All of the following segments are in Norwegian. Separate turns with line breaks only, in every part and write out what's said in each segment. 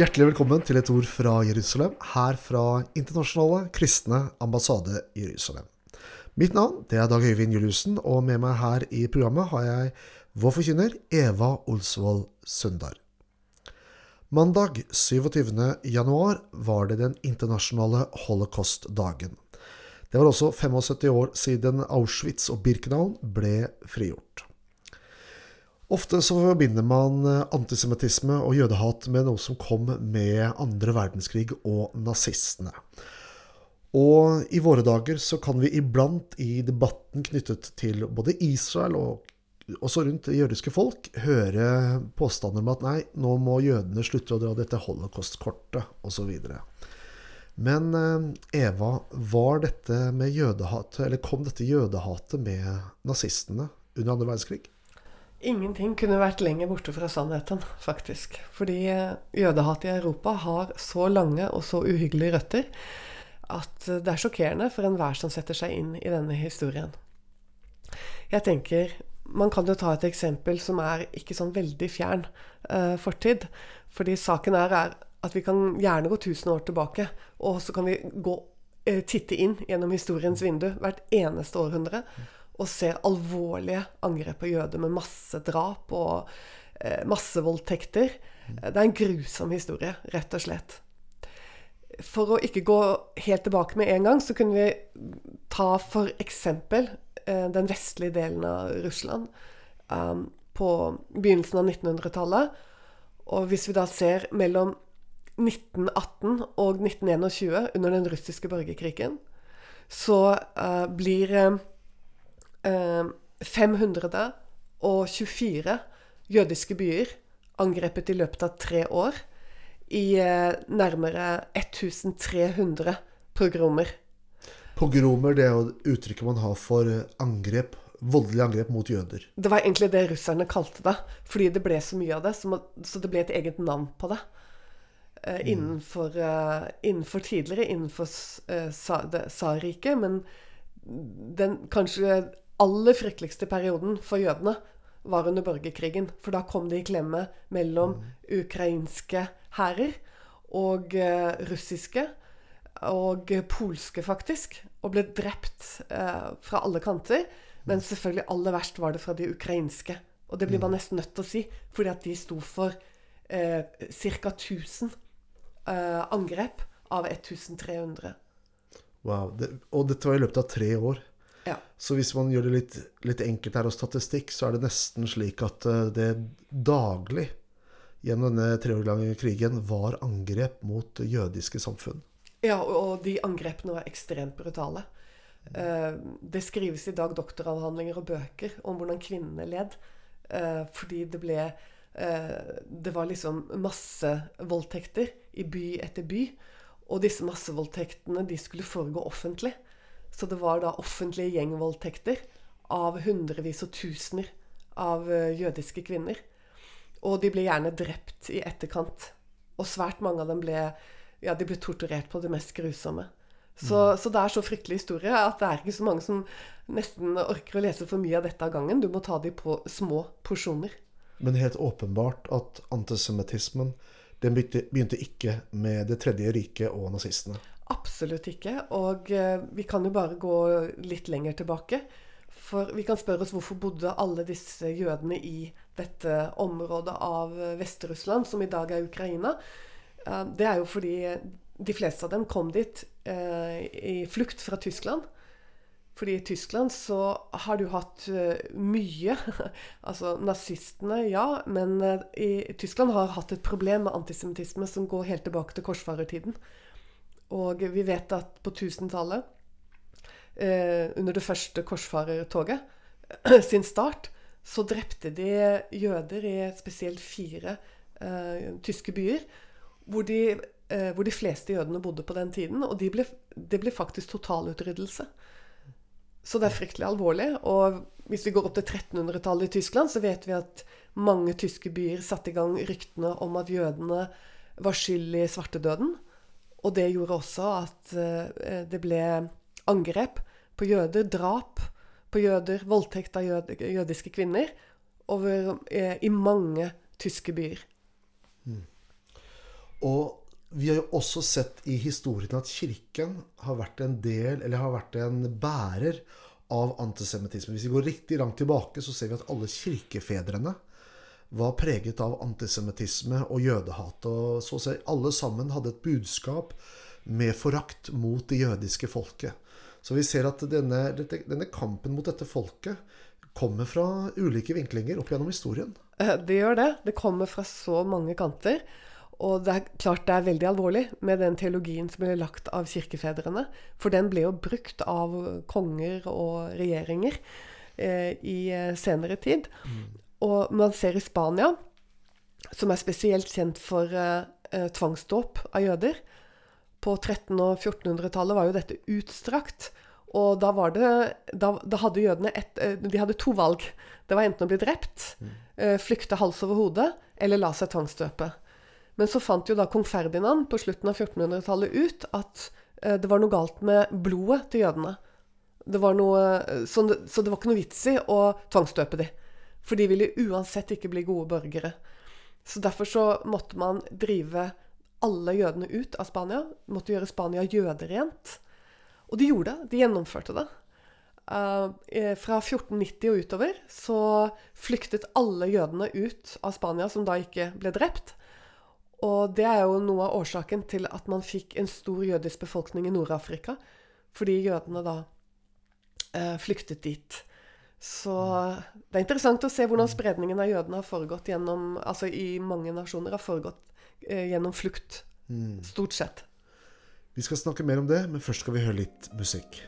Hjertelig velkommen til et ord fra Jerusalem, her fra Internasjonale kristne ambassade Jerusalem. Mitt navn det er Dag Øyvind Juliussen, og med meg her i programmet har jeg vår forkynner Eva Olsvold Sundar. Mandag 27. januar var det den internasjonale holocaust-dagen. Det var også 75 år siden Auschwitz og Birkenau ble frigjort. Ofte så forbinder man antisemittisme og jødehat med noe som kom med andre verdenskrig og nazistene. Og i våre dager så kan vi iblant i debatten knyttet til både Israel og også rundt det jødiske folk høre påstander om at nei, nå må jødene slutte å dra dette holocaust-kortet osv. Men Eva, var dette med jødehat, eller kom dette jødehatet med nazistene under andre verdenskrig?
Ingenting kunne vært lenger borte fra sannheten, faktisk. Fordi jødehatet i Europa har så lange og så uhyggelige røtter at det er sjokkerende for enhver som setter seg inn i denne historien. Jeg tenker Man kan jo ta et eksempel som er ikke sånn veldig fjern eh, fortid. Fordi saken er, er, at vi kan gjerne gå 1000 år tilbake, og så kan vi gå, eh, titte inn gjennom historiens vindu hvert eneste århundre og ser alvorlige angrep på jøder med masse drap og uh, massevoldtekter. Det er en grusom historie, rett og slett for å ikke gå helt tilbake med en gang, så kunne vi ta for Eh, den vestlige delen av Russland um, på begynnelsen av 1900-tallet. Og hvis vi da ser mellom 1918 og 1921, under den russiske borgerkrigen, så uh, blir uh, 524 jødiske byer angrepet i løpet av tre år i nærmere 1300 pogromer.
Pogromer det er jo uttrykket man har for angrep, voldelige angrep mot jøder.
Det var egentlig det russerne kalte det, fordi det ble så mye av det, så det ble et eget navn på det. Uh, innenfor, uh, innenfor, tidligere innenfor Tsar-riket, men den kanskje aller frykteligste perioden for jødene var under borgerkrigen. For da kom de i klemme mellom mm. ukrainske hærer og uh, russiske. Og polske, faktisk. Og ble drept eh, fra alle kanter. Men selvfølgelig aller verst var det fra de ukrainske. Og det blir man mm. nesten nødt til å si, fordi at de sto for eh, ca. 1000 eh, angrep av 1300.
Wow. Det, og dette var i løpet av tre år.
Ja.
Så hvis man gjør det litt, litt, enkelt her og statistikk, så er det nesten slik at det daglig gjennom denne treårige krigen var angrep mot jødiske samfunn.
Ja, og de angrepene var ekstremt brutale. Eh, det skrives i dag doktoravhandlinger og bøker om hvordan kvinnene led. Eh, fordi det ble eh, Det var liksom massevoldtekter i by etter by. Og disse massevoldtektene de skulle foregå offentlig. Så det var da offentlige gjengvoldtekter av hundrevis og tusener av jødiske kvinner. Og de ble gjerne drept i etterkant. Og svært mange av dem ble, ja, de ble torturert på det mest grusomme. Så, mm. så, det er så fryktelig historie at det er ikke så mange som nesten orker å lese for mye av dette av gangen. Du må ta de på små porsjoner.
Men helt åpenbart at antisemittismen den begynte, begynte ikke med Det tredje riket og nazistene.
Absolutt ikke. Og eh, vi kan jo bare gå litt lenger tilbake. For vi kan spørre oss hvorfor bodde alle disse jødene i dette området av Vest-Russland, som i dag er Ukraina. Eh, det er jo fordi de fleste av dem kom dit eh, i flukt fra Tyskland. Fordi i Tyskland så har du hatt eh, mye Altså nazistene, ja. Men i Tyskland har hatt et problem med antisemittisme som går helt tilbake til korsfarertiden. Og vi vet at på 1000-tallet eh, under det første korsfarertoget sin start, så drepte de jøder i spesielt fire eh, tyske byer, hvor de, eh, hvor de, fleste jødene bodde på den tiden. Og det ble, det ble faktisk totalutryddelse. Så det er fryktelig alvorlig. Og hvis vi går opp til 1300-tallet i Tyskland, så vet vi at mange tyske byer satte i gang ryktene om at jødene var skyld i svartedøden. Og det gjorde også at eh, det ble angrep på jøder, drap på jøder, voldtekt av jød, jødiske kvinner over, eh, i mange tyske byer. Mm.
Og vi har jo også sett i historien at kirken har vært en del, eller har vært en bærer av antisemittisme. Hvis vi går riktig langt tilbake, så ser vi at alle kirkefedrene var preget av antisemittisme og jødehat. Og så å si alle sammen hadde et budskap med forakt mot det jødiske folket. Så vi ser at denne, denne kampen mot dette folket kommer fra ulike vinklinger opp gjennom historien.
Eh, det gjør det. Det kommer fra så mange kanter. Og det er klart det er veldig alvorlig med den teologien som ble lagt av kirkefedrene. For den ble jo brukt av konger og regjeringer eh, i eh, senere tid. Mm. Og man ser i Spania, som er spesielt kjent for eh, eh tvangsdåp av jøder På 1300- og 1400-tallet var jo dette utstrakt. Og da, det, da, da hadde jødene et, eh, de hadde to valg. Det var enten å bli drept. Eh, flykte hals over hode, eller la seg tvangsdøpe. Men så fant jo da kong Ferdinand på slutten av 1400-tallet ut at det var noe galt med blodet til jødene. Det noe, så, det, så, det, var ikke noe vits i å tvangsdøpe dem. For de ville uansett ikke bli gode borgere. Så derfor så måtte man drive alle jødene ut av Spania. Måtte gjøre Spania jøderent. Og de gjorde det. De gjennomførte det. Uh, fra 1490 og utover så flyktet alle jødene ut av Spania som da ikke ble drept. Og det er jo noe av årsaken til at man fikk en stor jødisk befolkning i Nord-Afrika. Fordi jødene da uh, flyktet dit. Så det er interessant å se hvordan spredningen av jødene har foregått gjennom, altså i mange nasjoner har foregått eh, gjennom flukt. Mm. Stort sett.
Vi skal snakke mer om det, men først skal vi høre litt musikk.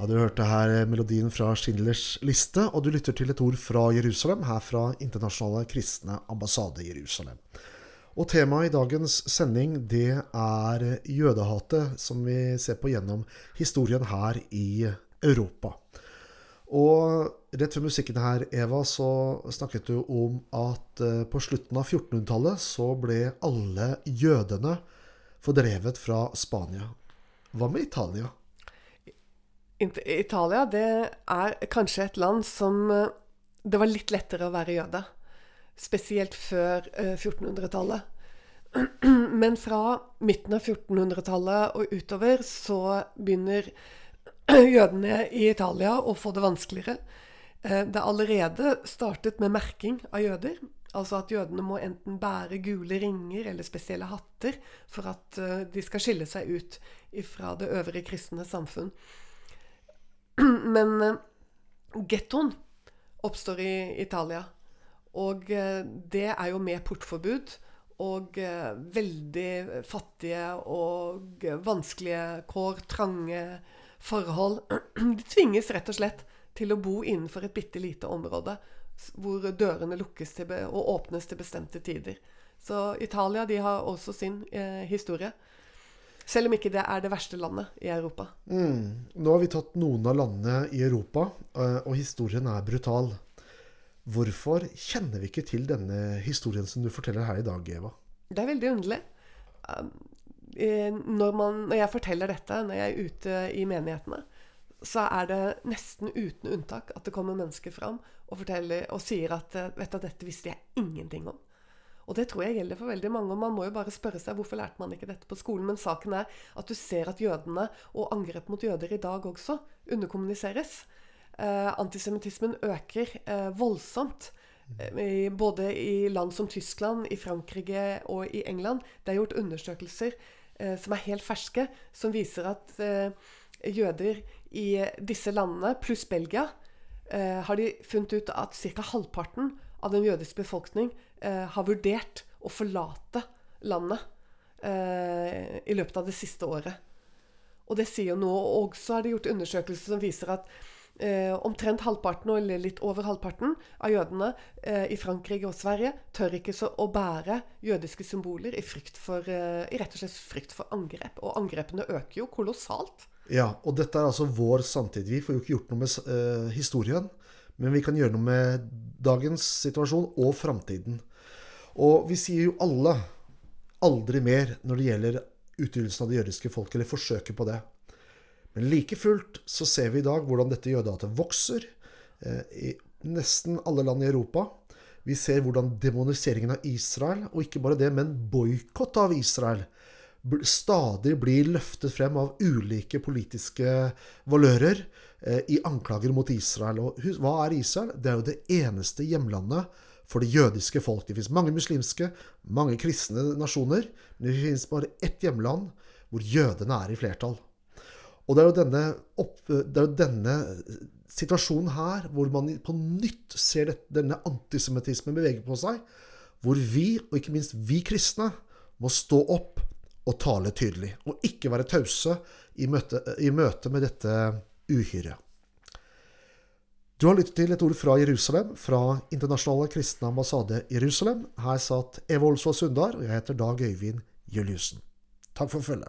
Ja, Du hørte her melodien fra Schindlers liste, og du lytter til et ord fra Jerusalem, her fra Internasjonale kristne ambassade Jerusalem. Og temaet i dagens sending, det er jødehatet, som vi ser på gjennom historien her i Europa. Og rett før musikken her, Eva, så snakket du om at eh, på slutten av 1400-tallet så ble alle jødene fordrevet fra Spania. Hva med Italia?
Italia det er kanskje et land som eh, det var litt lettere å være jøde. Spesielt før 1400-tallet. Eh, Men fra midten av 1400-tallet og utover så begynner jødene i Italia å få det vanskeligere. Eh, det er allerede startet med merking av jøder. Altså at jødene må enten bære gule ringer eller spesielle hatter for at de skal skille seg ut fra det øvrige kristne samfunn. Men uh, gettoen oppstår i Italia. Og uh, det er jo med portforbud og eh, veldig fattige og vanskelige kår, trange forhold. De tvinges rett og slett til å bo innenfor et bitte lite område hvor dørene lukkes og åpnes til bestemte tider. Så Italia de har også sin eh, historie. Selv om ikke det er det verste landet i Europa.
Mm. Nå har vi tatt noen av landene i Europa, eh, og historien er brutal. Hvorfor kjenner vi ikke til denne historien som du forteller her i dag, Eva?
Det er veldig underlig. Um, når, man, når jeg forteller dette når jeg er ute i menighetene, så er det nesten uten unntak at det kommer mennesker fram og, og sier at vet du, dette visste jeg ingenting om. Og det tror jeg gjelder for veldig mange. og Man må jo bare spørre seg hvorfor lærte man ikke dette på skolen. Men saken er at du ser at jødene og angrep mot jøder i dag også underkommuniseres. Eh, antisemittismen øker eh, voldsomt. I, både i land som Tyskland, i Frankrike og i England. Det er gjort undersøkelser eh, som er helt ferske, som viser at eh, jøder i disse landene, pluss Belgia, eh, har de funnet ut at ca. halvparten av den jødiske befolkning eh, har vurdert å forlate landet eh, i løpet av det siste året. Og det sier noe. Og så har de gjort undersøkelser som viser at eh, omtrent halvparten, eller litt over halvparten, av jødene eh, i Frankrike og Sverige tør ikke så å bære jødiske symboler i, for, eh, i rett og slett frykt for angrep. Og angrepene øker jo kolossalt.
Ja, og dette er altså vår samtid. Vi får jo ikke gjort noe med uh, historien, men vi kan gjøre noe med dagens situasjon og framtiden. Og vi sier jo alle aldri mer når det gjelder utryddelsen av det jødiske folk, eller forsøket på det. Men like fullt så ser vi i dag hvordan dette jødehatet vokser uh, i nesten alle land i Europa. Vi ser hvordan demoniseringen av Israel, og ikke bare det, men boikott av Israel, stadig blir løftet frem av ulike politiske valører eh, i anklager mot Israel. Og hva er Israel? Det er jo det eneste hjemlandet for det jødiske folk. Det fins mange muslimske, mange kristne nasjoner, men det fins bare ett hjemland hvor jødene er i flertall. Og det er jo denne, opp, er jo denne situasjonen her hvor man på nytt ser dette, denne antisemittismen bevege på seg, hvor vi, og ikke minst vi kristne, må stå opp og tale tydelig. Og ikke være tause i møte, i møte med dette uhyret. Du har lyttet til et ord fra Jerusalem, fra Internasjonale kristne ambassade Jerusalem. Her satt Eva Olsvold Sundar, og jeg heter Dag Øyvind Juliussen. Takk for følget.